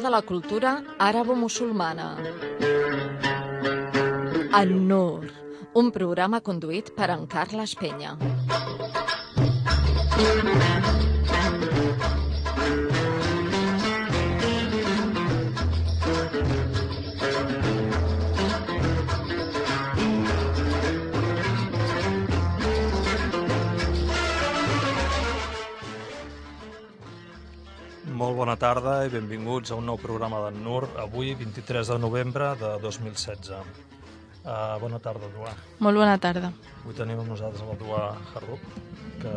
de la cultura àrabo-musulmana. En Nur, un programa conduït per en Carles Penya. Mm -hmm. Bona tarda i benvinguts a un nou programa d'en Nur, avui 23 de novembre de 2016. Uh, bona tarda, Duà. Molt bona tarda. Avui tenim amb nosaltres la Duà Harrup, que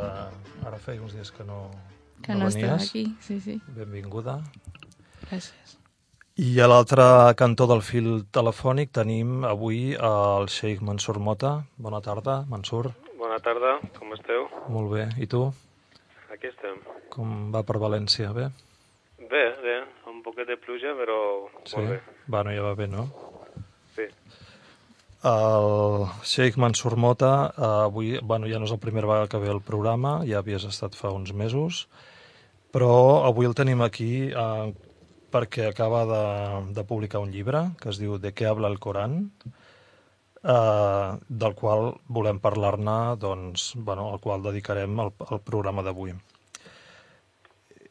ara feia uns dies que no, Que no, està venies. aquí, sí, sí. Benvinguda. Gràcies. I a l'altre cantó del fil telefònic tenim avui el Sheikh Mansur Mota. Bona tarda, Mansur. Bona tarda, com esteu? Molt bé. I tu? Aquí estem. Com va per València? Bé? Bé, bé, un poquet de pluja, però molt bé. Bueno, ja va bé, no? Sí. El Sheikh Mansur Mota, eh, avui, bueno, ja no és la primera vegada que ve al programa, ja havies estat fa uns mesos, però avui el tenim aquí eh, perquè acaba de, de publicar un llibre que es diu De què habla el Coran, eh, del qual volem parlar-ne, doncs, bueno, al qual dedicarem el, el programa d'avui.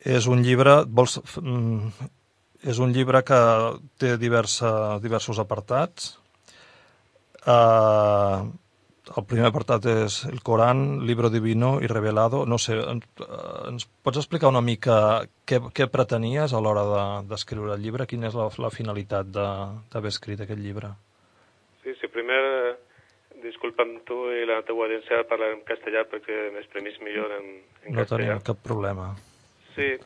És un llibre, vols, mm, és un llibre que té diversa, diversos apartats, Uh, el primer apartat és el Coran, libro divino i revelado. No sé, ens, pots explicar una mica què, què pretenies a l'hora de- d'escriure de, el llibre? Quina és la, la finalitat de- d'haver escrit aquest llibre? Sí, sí, primer, disculpa'm tu i la teua audiència parlar en castellà perquè m'exprimís millor en, en No castellà. tenim cap problema. Sí,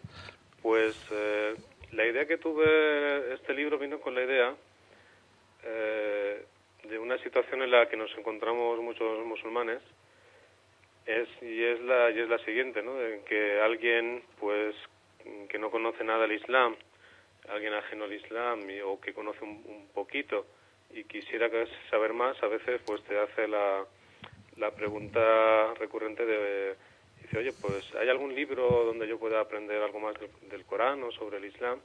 pues eh, la idea que tuve, este libro vino con la idea eh, de una situación en la que nos encontramos muchos musulmanes es y es la y es la siguiente, ¿no? En que alguien, pues, que no conoce nada del Islam, alguien ajeno al Islam o que conoce un, un poquito y quisiera saber más, a veces, pues, te hace la la pregunta recurrente de dice oye pues hay algún libro donde yo pueda aprender algo más del, del Corán o sobre el Islam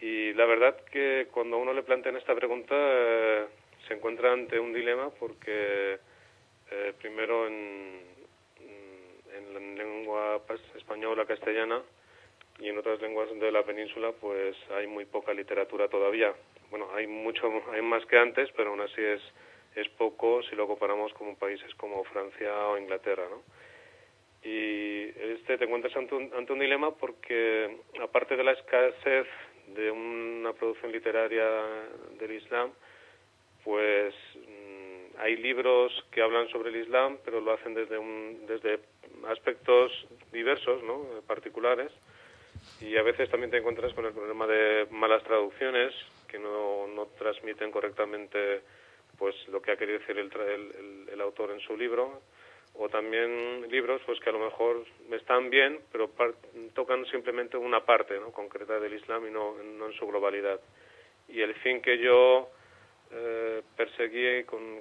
y la verdad que cuando uno le plantean esta pregunta eh, se encuentra ante un dilema porque eh, primero en, en la lengua española castellana y en otras lenguas de la península pues hay muy poca literatura todavía. Bueno hay mucho hay más que antes pero aún así es es poco si lo comparamos con países como Francia o Inglaterra no y este te encuentras ante un, ante un dilema porque aparte de la escasez de una producción literaria del Islam pues mm, hay libros que hablan sobre el Islam pero lo hacen desde un, desde aspectos diversos no particulares. Y a veces también te encuentras con el problema de malas traducciones que no, no transmiten correctamente pues lo que ha querido decir el, el- el autor en su libro o también libros pues que a lo mejor están bien pero tocan simplemente una parte ¿no? concreta del Islam y no, no en su globalidad y el fin que yo eh, perseguí con,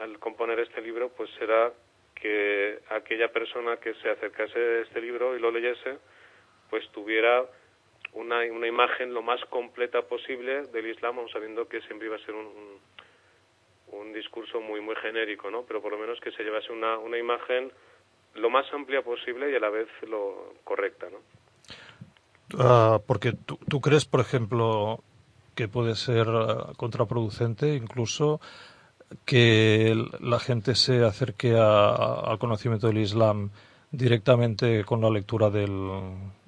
al componer este libro pues será que aquella persona que se acercase a este libro y lo leyese pues tuviera una, una imagen lo más completa posible del Islam, sabiendo que siempre iba a ser un, un, un discurso muy muy genérico, ¿no? Pero por lo menos que se llevase una, una imagen lo más amplia posible y a la vez lo correcta, ¿no? Ah, porque tú, tú crees, por ejemplo, que puede ser ah, contraproducente incluso que la gente se acerque a- a- al conocimiento del Islam directamente con la lectura del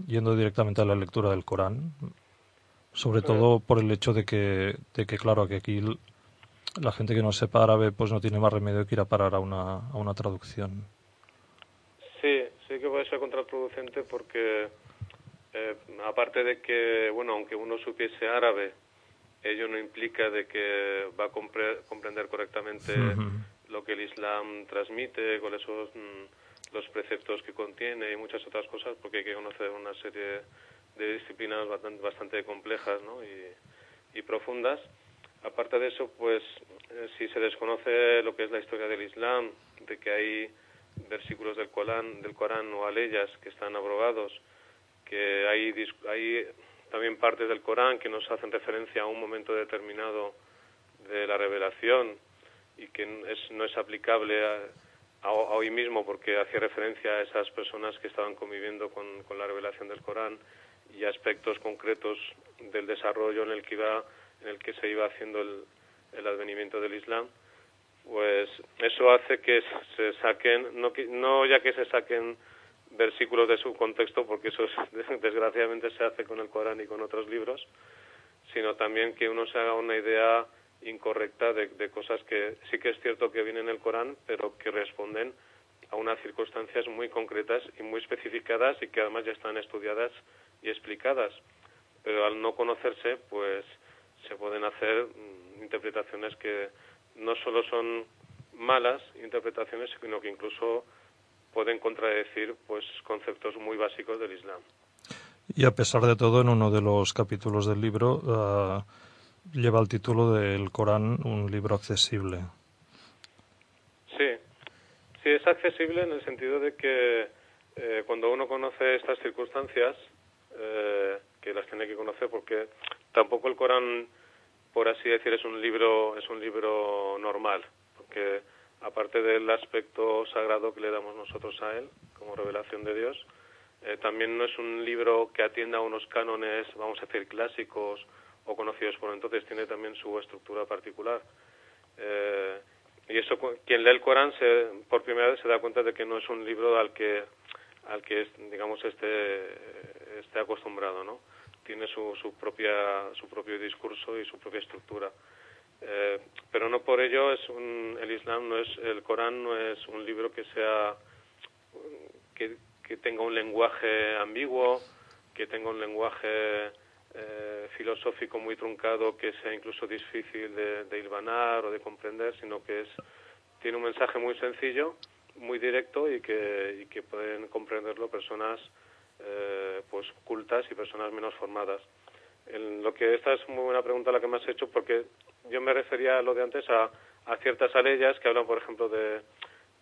yendo directamente a la lectura del Corán sobre todo por el hecho de que de que claro que aquí la gente que no sepa árabe pues no tiene más remedio que ir a parar a una a una traducción Sí, sí que puede ser contraproducente porque eh, aparte de que, bueno, aunque uno supiese árabe, ello no implica de que va a compre- comprender correctamente lo que el Islam transmite, cuáles son mm, los preceptos que contiene y muchas otras cosas, porque hay que conocer una serie de disciplinas bastante, bastante complejas ¿no? y, y profundas. Aparte de eso, pues eh, si se desconoce lo que es la historia del Islam, de que hay versículos del Corán, del Corán o aleyas que están abrogados, que hay, hay también partes del Corán que nos hacen referencia a un momento determinado de la revelación y que no es aplicable a, hoy mismo porque hacía referencia a esas personas que estaban conviviendo con, la revelación del Corán y aspectos concretos del desarrollo en el que iba en el que se iba haciendo el, advenimiento del Islam pues eso hace que se saquen no, no ya que se saquen versículos de su contexto, porque eso desgraciadamente se hace con el Corán y con otros libros, sino también que uno se haga una idea incorrecta de, cosas que sí que es cierto que vienen en el Corán, pero que responden a unas circunstancias muy concretas y muy especificadas y que además ya están estudiadas y explicadas. Pero al no conocerse, pues se pueden hacer mm, interpretaciones que no solo son malas interpretaciones, sino que incluso pueden contradecir pues conceptos muy básicos del Islam. Y a pesar de todo, en uno de los capítulos del libro uh, lleva el título del Corán un libro accesible. Sí, sí es accesible en el sentido de que eh, cuando uno conoce estas circunstancias, eh, que las tiene que conocer porque tampoco el Corán, por así decir, es un libro es un libro normal, porque aparte del aspecto sagrado que le damos nosotros a él como revelación de Dios, eh, también no es un libro que atienda a unos cánones, vamos a decir, clásicos o conocidos por entonces, tiene también su estructura particular. Eh, y eso, quien lee el Corán se, por primera vez se da cuenta de que no es un libro al que, al que digamos, esté, esté acostumbrado, ¿no? Tiene su, su, propia, su propio discurso y su propia estructura. Eh, pero no por ello es el Islam no es el Corán no es un libro que sea que, tenga un lenguaje ambiguo que tenga un lenguaje eh, filosófico muy truncado que sea incluso difícil de, de hilvanar o de comprender sino que es tiene un mensaje muy sencillo muy directo y que, y que pueden comprenderlo personas eh, pues cultas y personas menos formadas. En lo que esta es muy buena pregunta la que me has hecho porque yo me refería a lo de antes a, a ciertas aleyas que hablan, por ejemplo, de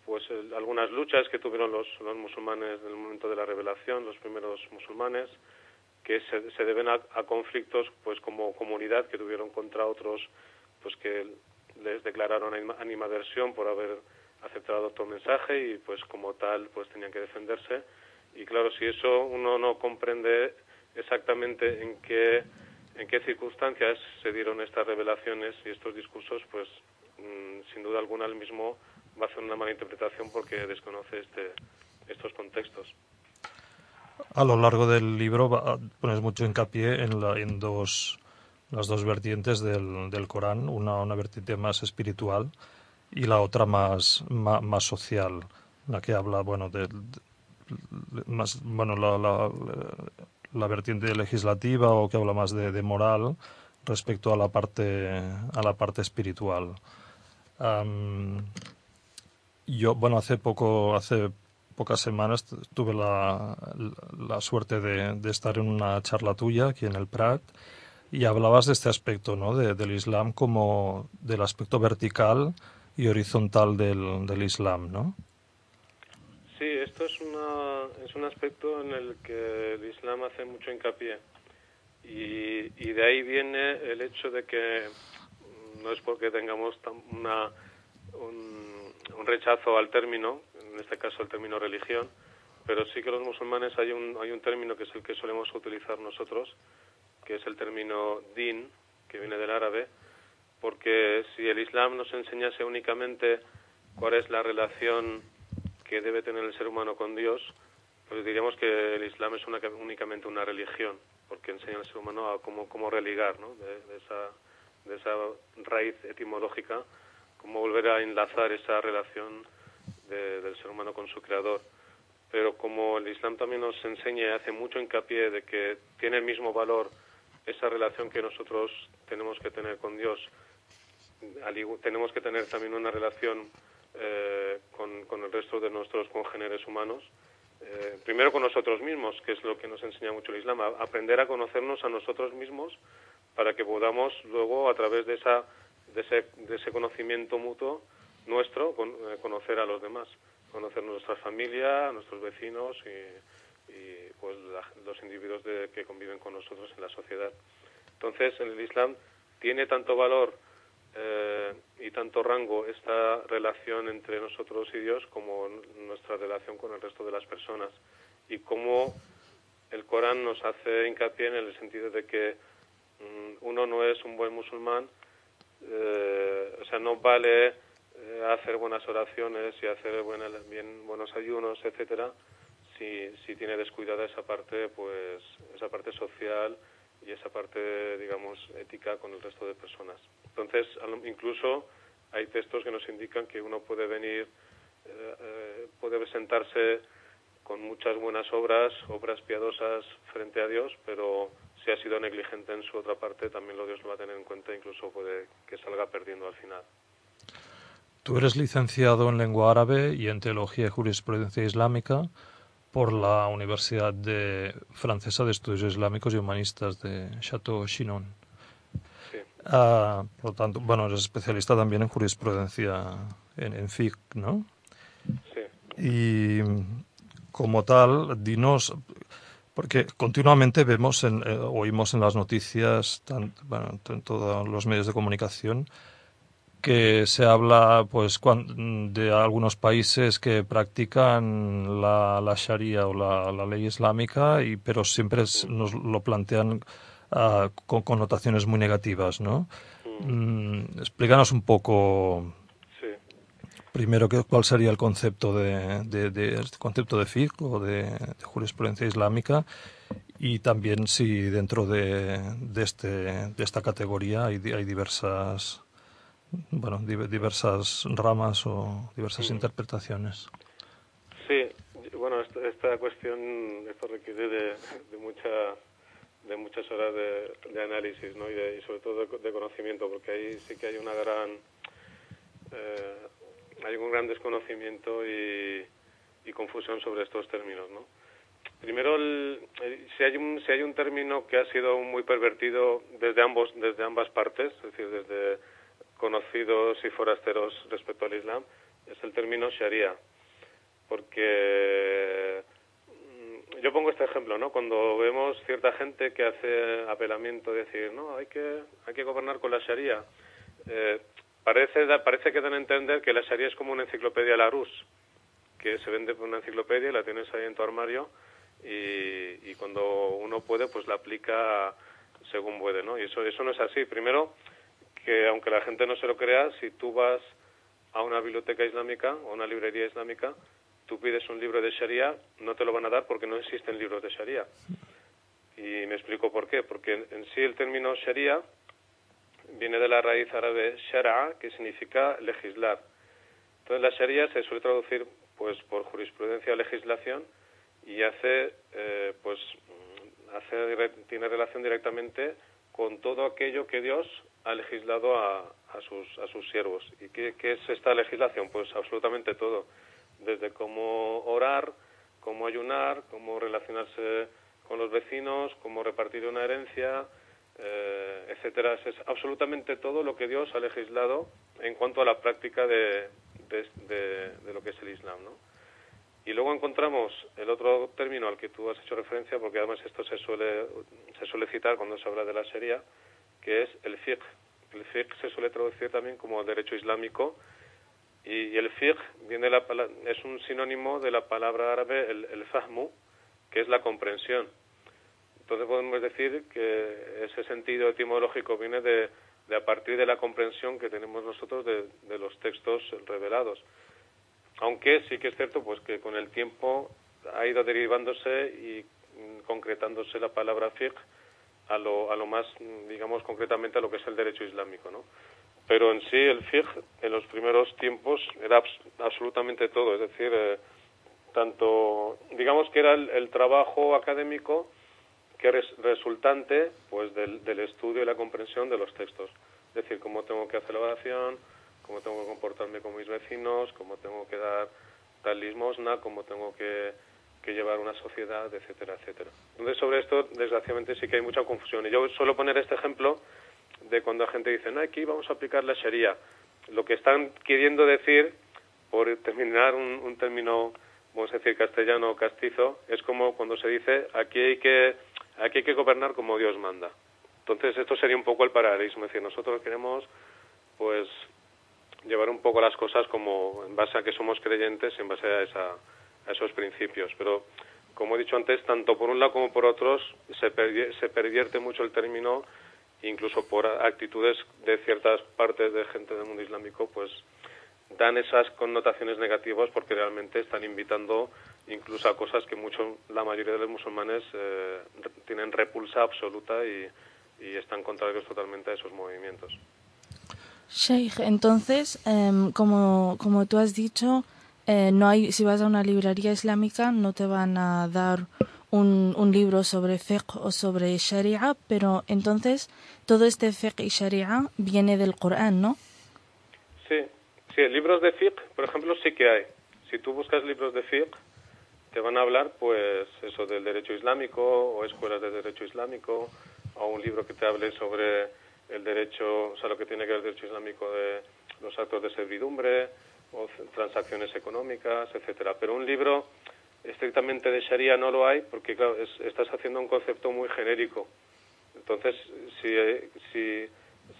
pues algunas luchas que tuvieron los, los musulmanes en el momento de la revelación, los primeros musulmanes, que se, deben a, conflictos pues como comunidad que tuvieron contra otros pues que les declararon animadversión por haber aceptado otro mensaje y pues como tal pues tenían que defenderse y claro si eso uno no comprende exactamente en qué en qué circunstancias se dieron estas revelaciones y estos discursos, pues mm, sin duda alguna el mismo va a hacer una mala interpretación porque desconoce este, estos contextos. A lo largo del libro pones mucho hincapié en, las dos vertientes del, del Corán, una, una vertiente más espiritual y la otra más, más, social, la que habla, bueno, de, más, bueno, la, la, la vertiente legislativa o que habla más de, moral respecto a la parte a la parte espiritual. yo, bueno, hace poco, hace pocas semanas tuve la, la suerte de, estar en una charla tuya aquí en el Prat y hablabas de este aspecto, ¿no? del Islam como del aspecto vertical y horizontal del, del Islam, ¿no? Sí, esto es, una, es un aspecto en el que el Islam hace mucho hincapié. Y, y de ahí viene el hecho de que no es porque tengamos una, un, un, rechazo al término, en este caso el término religión, pero sí que los musulmanes hay un, hay un término que es el que solemos utilizar nosotros, que es el término din, que viene del árabe, porque si el Islam nos enseñase únicamente cuál es la relación que debe tener el ser humano con Dios, pues diríamos que el Islam es una, únicamente una religión, porque enseña al ser humano a cómo, cómo religar ¿no? de, esa, de esa raíz etimológica, cómo volver a enlazar esa relación del ser humano con su creador. Pero como el Islam también nos enseña y hace mucho hincapié de que tiene el mismo valor esa relación que nosotros tenemos que tener con Dios, tenemos que tener también una relación eh, con, con, el resto de nuestros congéneres humanos. Eh, primero con nosotros mismos, que es lo que nos enseña mucho el Islam, aprender a conocernos a nosotros mismos para que podamos luego, a través de, esa, de, ese, de ese conocimiento mutuo nuestro, eh, conocer a los demás, conocer nuestra familia, a nuestros vecinos y, y pues los individuos de, que conviven con nosotros en la sociedad. Entonces, en el Islam tiene tanto valor eh, y tanto rango esta relación entre nosotros y Dios como nuestra relación con el resto de las personas y cómo el Corán nos hace hincapié en el sentido de que mm, uno no es un buen musulmán, eh, o sea, no vale eh, hacer buenas oraciones y hacer bien, buenos ayunos, etcétera, si, si tiene descuidada esa parte, pues, esa parte social y esa parte, digamos, ética con el resto de personas. Entonces, incluso hay textos que nos indican que uno puede venir, eh, puede sentarse con muchas buenas obras, obras piadosas frente a Dios, pero si ha sido negligente en su otra parte, también lo Dios lo va a tener en cuenta, incluso puede que salga perdiendo al final. Tú eres licenciado en lengua árabe y en teología y jurisprudencia islámica por la Universidad Francesa de Estudios Islámicos y Humanistas de Château-Chinon. Sí. Ah, por lo tanto, bueno, eres especialista también en jurisprudencia, en, en FIC, ¿no? Sí. Y como tal, dinos, porque continuamente vemos, en, eh, oímos en las noticias, bueno, en todos los medios de comunicación, que se habla pues de algunos países que practican la, la Sharia o la, ley islámica, y, pero siempre nos lo plantean ah, con connotaciones muy negativas, ¿no? Mm, explícanos un poco Primero, ¿cuál sería el concepto de, de, este concepto de fiqh o de, jurisprudencia islámica? Y también si dentro de, este, de esta categoría hay, hay diversas, bueno, diversas ramas o diversas interpretaciones. Sí, bueno, esta, cuestión esto requiere de, mucha de muchas horas de, análisis ¿no? y, sobre todo de, conocimiento, porque ahí sí que hay una gran eh, hay un gran desconocimiento y, confusión sobre estos términos, ¿no? Primero, si, hay un, si hay un término que ha sido muy pervertido desde, ambos, desde ambas partes, es decir, desde conocidos y forasteros respecto al Islam, es el término Sharia. Porque yo pongo este ejemplo, ¿no? Cuando vemos cierta gente que hace apelamiento, de decir, no, hay que, hay que gobernar con la Sharia. Eh, Parece, parece que dan a entender que la Sharia es como una enciclopedia Larousse, que se vende por una enciclopedia, la tienes ahí en tu armario y, cuando uno puede, pues la aplica según puede, ¿no? Y eso, eso no es así. Primero, que aunque la gente no se lo crea, si tú vas a una biblioteca islámica o una librería islámica, tú pides un libro de Sharia, no te lo van a dar porque no existen libros de Sharia. Y me explico por qué. Porque en sí el término Sharia viene de la raíz árabe shara, que significa legislar. Entonces la sharia se suele traducir pues por jurisprudencia o legislación y hace eh, pues hace, tiene relación directamente con todo aquello que Dios ha legislado a, sus, a sus siervos. ¿Y qué, es esta legislación? Pues absolutamente todo. Desde cómo orar, cómo ayunar, cómo relacionarse con los vecinos, cómo repartir una herencia, eh, etcétera. Es absolutamente todo lo que Dios ha legislado en cuanto a la práctica de, de, lo que es el Islam, ¿no? Y luego encontramos el otro término al que tú has hecho referencia, porque además esto se suele, se suele citar cuando se habla de la Sharia, que es el fiqh. El fiqh se suele traducir también como derecho islámico, y, el fiqh viene la, es un sinónimo de la palabra árabe el, el fahmu, que es la comprensión. Entonces podemos decir que ese sentido etimológico viene de, a partir de la comprensión que tenemos nosotros de, los textos revelados. Aunque sí que es cierto pues que con el tiempo ha ido derivándose y concretándose la palabra fiqh a lo, a lo más, digamos, concretamente a lo que es el derecho islámico, ¿no? Pero en sí el fiqh en los primeros tiempos era absolutamente todo, es decir, eh, tanto, digamos que era el trabajo académico que es resultante pues del, del, estudio y la comprensión de los textos. Es decir, cómo tengo que hacer la oración, cómo tengo que comportarme con mis vecinos, cómo tengo que dar tal limosna, cómo tengo que, que llevar una sociedad, etcétera, etcétera. Entonces, sobre esto, desgraciadamente, sí que hay mucha confusión. Y yo suelo poner este ejemplo de cuando la gente dice, no, aquí vamos a aplicar la Sharia. Lo que están queriendo decir, por terminar un, un término vamos a decir castellano castizo, es como cuando se dice aquí hay que, aquí hay que gobernar como Dios manda. Entonces esto sería un poco el paralelismo, es decir, nosotros queremos pues llevar un poco las cosas como en base a que somos creyentes en base a, esa, esos principios. Pero, como he dicho antes, tanto por un lado como por otros se, se pervierte mucho el término, incluso por actitudes de ciertas partes de gente del mundo islámico, pues dan esas connotaciones negativas porque realmente están invitando incluso a cosas que mucho, la mayoría de los musulmanes eh, tienen repulsa absoluta y, y están contrarios totalmente a esos movimientos. Sheikh, entonces, em, como, como tú has dicho, eh, no hay, si vas a una librería islámica no te van a dar un, un libro sobre fiqh o sobre sharia, pero entonces todo este fiqh y sharia viene del Corán, ¿no? Sí, sí, libros de fiqh, por ejemplo, sí que hay. Si tú buscas libros de fiqh, te van a hablar, pues, eso del derecho islámico o escuelas de derecho islámico o un libro que te hable sobre el derecho, o sea, lo que tiene que ver el derecho islámico de los actos de servidumbre o transacciones económicas, etcétera. Pero un libro estrictamente de Sharia no lo hay porque, claro, estás haciendo un concepto muy genérico. Entonces, si, si,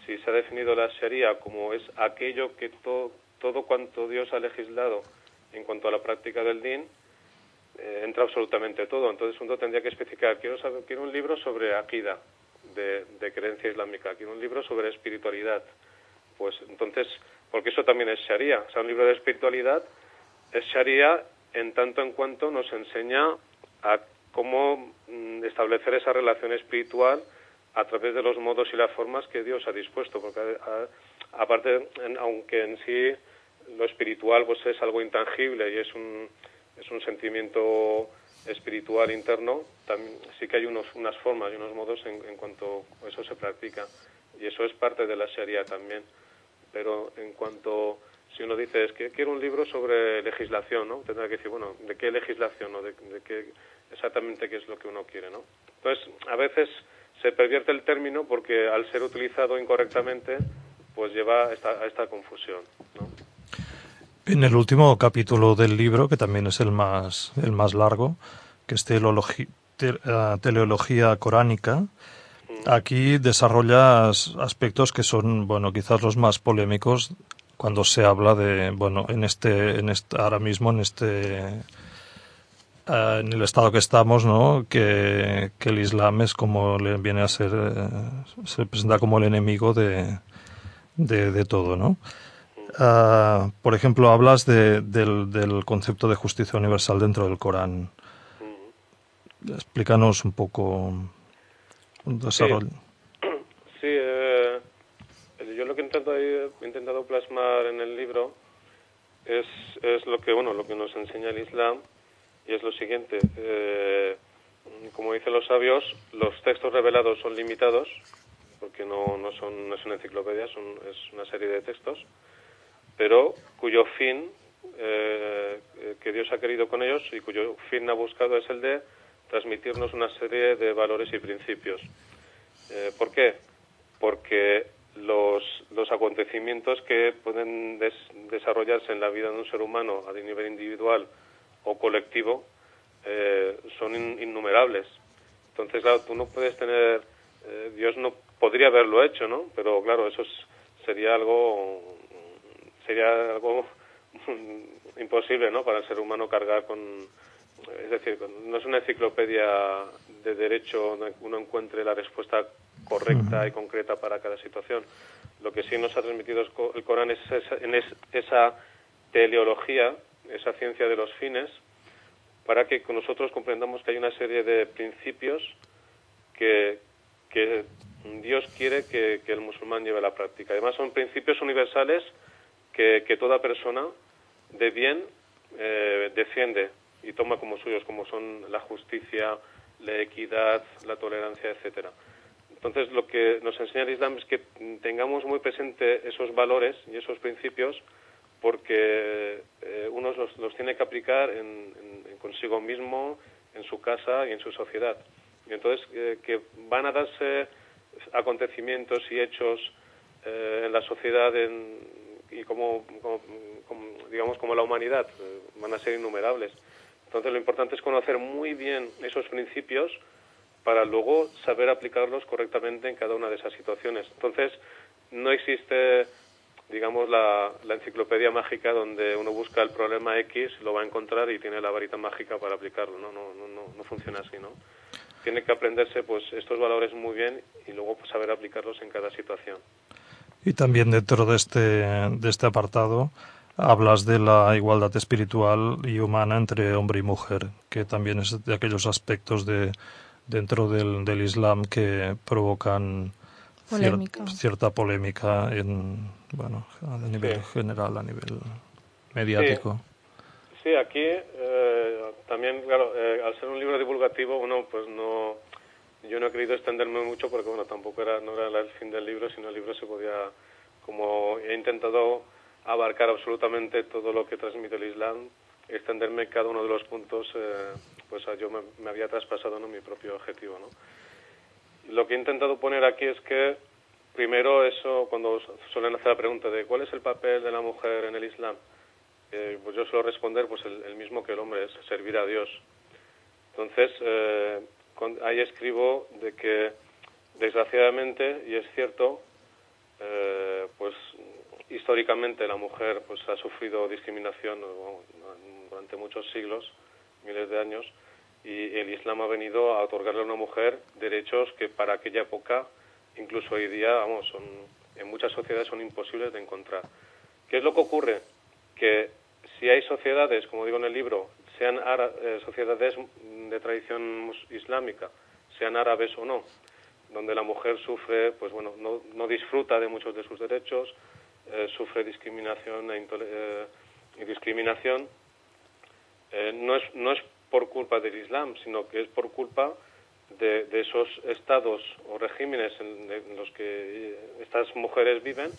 si se ha definido la Sharia como es aquello que todo cuanto Dios ha legislado en cuanto a la práctica del din, eh, entra absolutamente todo. Entonces uno tendría que especificar, quiero, quiero un libro sobre Akida, de, creencia islámica, aquí un libro sobre espiritualidad. Pues entonces, porque eso también es Sharia, o sea, un libro de espiritualidad es Sharia en tanto en cuanto nos enseña a cómo mm, establecer esa relación espiritual a través de los modos y las formas que Dios ha dispuesto, porque aparte, aunque en sí lo espiritual pues es algo intangible y es un, es un sentimiento espiritual interno, también sí que hay unos, unas formas y unos modos en, en cuanto eso se practica. Y eso es parte de la Sharia también. Pero en cuanto, si uno dice, es que quiero un libro sobre legislación, ¿no? Tendrá que decir, bueno, ¿de qué legislación o de, qué exactamente qué es lo que uno quiere, ¿no? Entonces, a veces se pervierte el término porque al ser utilizado incorrectamente, pues lleva a esta, a esta confusión, ¿no? En el último capítulo del libro, que también es el más, el más largo, que es eh, teleología coránica, aquí desarrollas aspectos que son, bueno, quizás los más polémicos cuando se habla de, bueno, en este, en este ahora mismo en este, eh, en el estado que estamos, ¿no? Que, que, el Islam es como le viene a ser, eh, se presenta como el enemigo de, de, de todo, ¿no? Uh, por ejemplo, hablas de, del, del, concepto de justicia universal dentro del Corán. Explícanos un poco un desarrollo. Sí, sí eh, he intentado plasmar en el libro es, es lo que bueno lo que nos enseña el Islam y es lo siguiente. Eh, como dicen los sabios, los textos revelados son limitados porque no, no, son, no es una enciclopedia, es una serie de textos pero cuyo fin eh, que Dios ha querido con ellos y cuyo fin ha buscado es el de transmitirnos una serie de valores y principios. Eh, ¿Por qué? Porque los acontecimientos que pueden desarrollarse en la vida de un ser humano a nivel individual o colectivo eh, son innumerables. Entonces, claro, tú no puedes tener, Dios no podría haberlo hecho, ¿no? Pero claro, eso sería algo sería algo imposible ¿no? para el ser humano cargar con... Es decir, no es una enciclopedia de derecho donde uno encuentre la respuesta correcta y concreta para cada situación. Lo que sí nos ha transmitido el Corán es esa, esa teleología, esa ciencia de los fines, para que nosotros comprendamos que hay una serie de principios que, que Dios quiere que, que el musulmán lleve a la práctica. Además, son principios universales que, toda persona de bien eh, defiende y toma como suyos, como son la justicia, la equidad, la tolerancia, etcétera. Entonces, lo que nos enseña el Islam es que tengamos muy presente esos valores y esos principios porque eh, uno los, tiene que aplicar en, consigo mismo, en su casa y en su sociedad. Y entonces, eh, que van a darse acontecimientos y hechos en la sociedad y como, digamos como la humanidad eh, van a ser innumerables Entonces lo importante es conocer muy bien esos principios para luego saber aplicarlos correctamente en cada una de esas situaciones. Entonces no existe, digamos, la, enciclopedia mágica donde uno busca el problema X, lo va a encontrar y tiene la varita mágica para aplicarlo. No, no, no, no, funciona así, ¿no? Tiene que aprenderse pues estos valores muy bien y luego pues, saber aplicarlos en cada situación. Y también dentro de este, de este apartado hablas de la igualdad espiritual y humana entre hombre y mujer, que también es de aquellos aspectos de dentro del, del Islam que provocan cierta polémica en bueno a nivel general, a nivel mediático. Sí, aquí eh, también, claro, eh, al ser un libro divulgativo, uno pues no, yo no he querido extenderme mucho porque bueno, tampoco era no era el fin del libro, sino el libro se podía, como he intentado abarcar absolutamente todo lo que transmite el Islam, extenderme cada uno de los puntos, eh, pues yo me, había traspasado ¿no? mi propio objetivo. ¿no? Lo que he intentado poner aquí es que, primero, eso, cuando suelen hacer la pregunta de cuál es el papel de la mujer en el Islam, eh, pues yo suelo responder pues el, mismo que el hombre, es servir a Dios. Entonces, eh, ahí escribo de que, desgraciadamente, y es cierto, pues históricamente la mujer pues ha sufrido discriminación durante muchos siglos, miles de años, y el Islam ha venido a otorgarle a una mujer derechos que para aquella época, incluso hoy día, vamos, son, en muchas sociedades son imposibles de encontrar. ¿Qué es lo que ocurre? Que si hay sociedades, como digo en el libro, sean eh, sociedades de tradición islámica, sean árabes o no, donde la mujer sufre, pues bueno, no, no disfruta de muchos de sus derechos, eh, sufre discriminación e eh, discriminación eh, no, es, no es por culpa del Islam, sino que es por culpa de, de esos estados o regímenes en, los que estas mujeres viven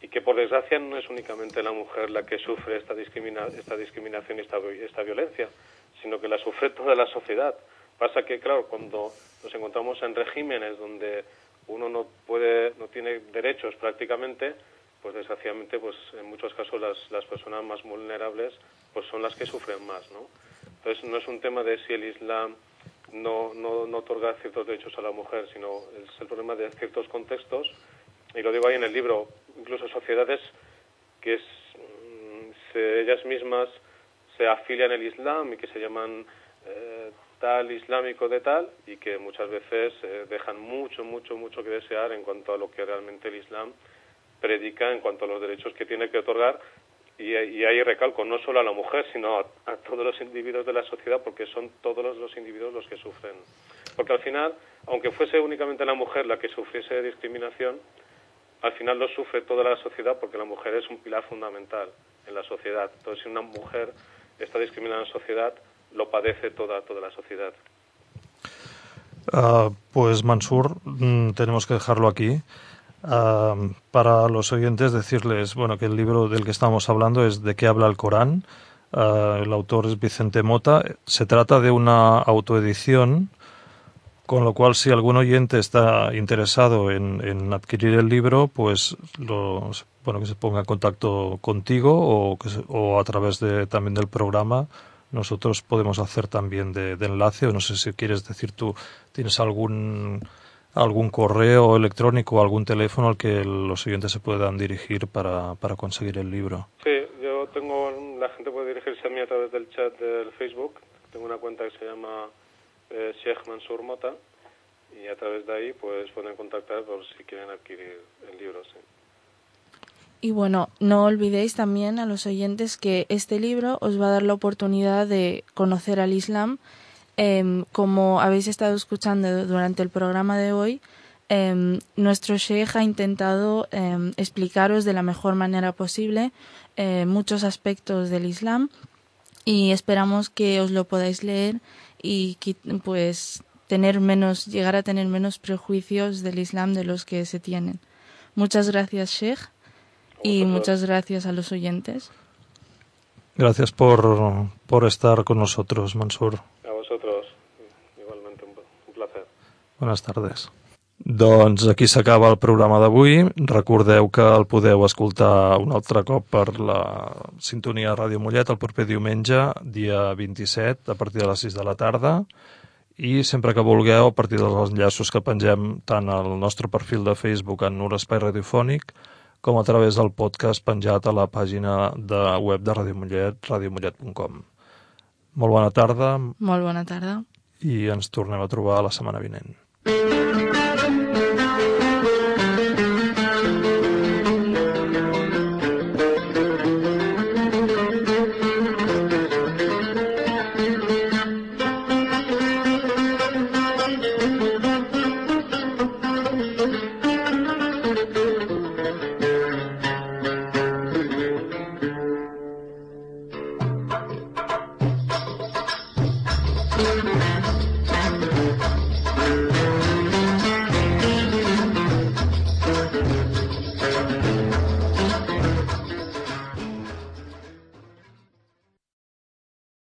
y que por desgracia no es únicamente la mujer la que sufre esta, discrimina, esta discriminación y esta, esta violencia, sino que la sufre toda la sociedad. Pasa que, claro, cuando nos encontramos en regímenes donde uno no puede, no tiene derechos prácticamente, pues desgraciadamente pues en muchos casos las, las personas más vulnerables pues son las que sufren más no entonces no es un tema de si el Islam no, no, no otorga ciertos derechos a la mujer sino es el problema de ciertos contextos. Y lo digo ahí en el libro incluso sociedades que mm, ellas mismas se afilian al Islam y que se llaman eh, tal islámico de tal y que muchas veces eh, dejan mucho mucho mucho que desear en cuanto a lo que realmente el Islam predica en cuanto a los derechos que tiene que otorgar y, ahí recalco no solo a la mujer sino a, todos los individuos de la sociedad porque son todos los, individuos los que sufren. Porque al final aunque fuese únicamente la mujer la que sufriese discriminación al final lo sufre toda la sociedad porque la mujer es un pilar fundamental en la sociedad. Entonces si una mujer está discriminada en la sociedad lo padece toda toda la sociedad. Ah, pues Mansur mm, tenemos que dejarlo aquí para los oyentes decirles bueno que el libro del que estamos hablando es de qué habla el Corán. Ah, el autor es Vicente Mota. Se trata de una autoedición, con lo cual si algún oyente está interesado en, adquirir el libro, pues lo, bueno que se ponga en contacto contigo o, o a través de, también del programa. Nosotros podemos hacer también de, de enlace, o no sé si quieres decir tú, tienes algún algún correo electrónico o algún teléfono al que los siguientes se puedan dirigir para, para conseguir el libro. Sí, yo tengo, la gente puede dirigirse a mí a través del chat del Facebook. Tengo una cuenta que se llama eh, Sheikh Mansur Mota y a través de ahí pues pueden contactar por si quieren adquirir el libro. Sí. Y bueno, no olvidéis también a los oyentes que este libro os va a dar la oportunidad de conocer al Islam Em, como habéis estado escuchando durante el programa de hoy, em, nuestro Sheikh ha intentado em, explicaros de la mejor manera posible eh, muchos aspectos del Islam y esperamos que os lo podáis leer y pues tener menos, llegar a tener menos prejuicios del Islam de los que se tienen. Muchas gracias, Sheikh, y muchas gracias a los oyentes. Gracias por, por estar con nosotros, Mansur. Buenas tardes. Doncs aquí s'acaba el programa d'avui. Recordeu que el podeu escoltar un altre cop per la sintonia de Ràdio Mollet el proper diumenge, dia 27, a partir de les 6 de la tarda. I sempre que vulgueu, a partir dels enllaços que pengem tant al nostre perfil de Facebook en un espai radiofònic, com a través del podcast penjat a la pàgina de web de Ràdio Mollet, radiomollet.com. Molt bona tarda. Molt bona tarda. I ens tornem a trobar la setmana vinent.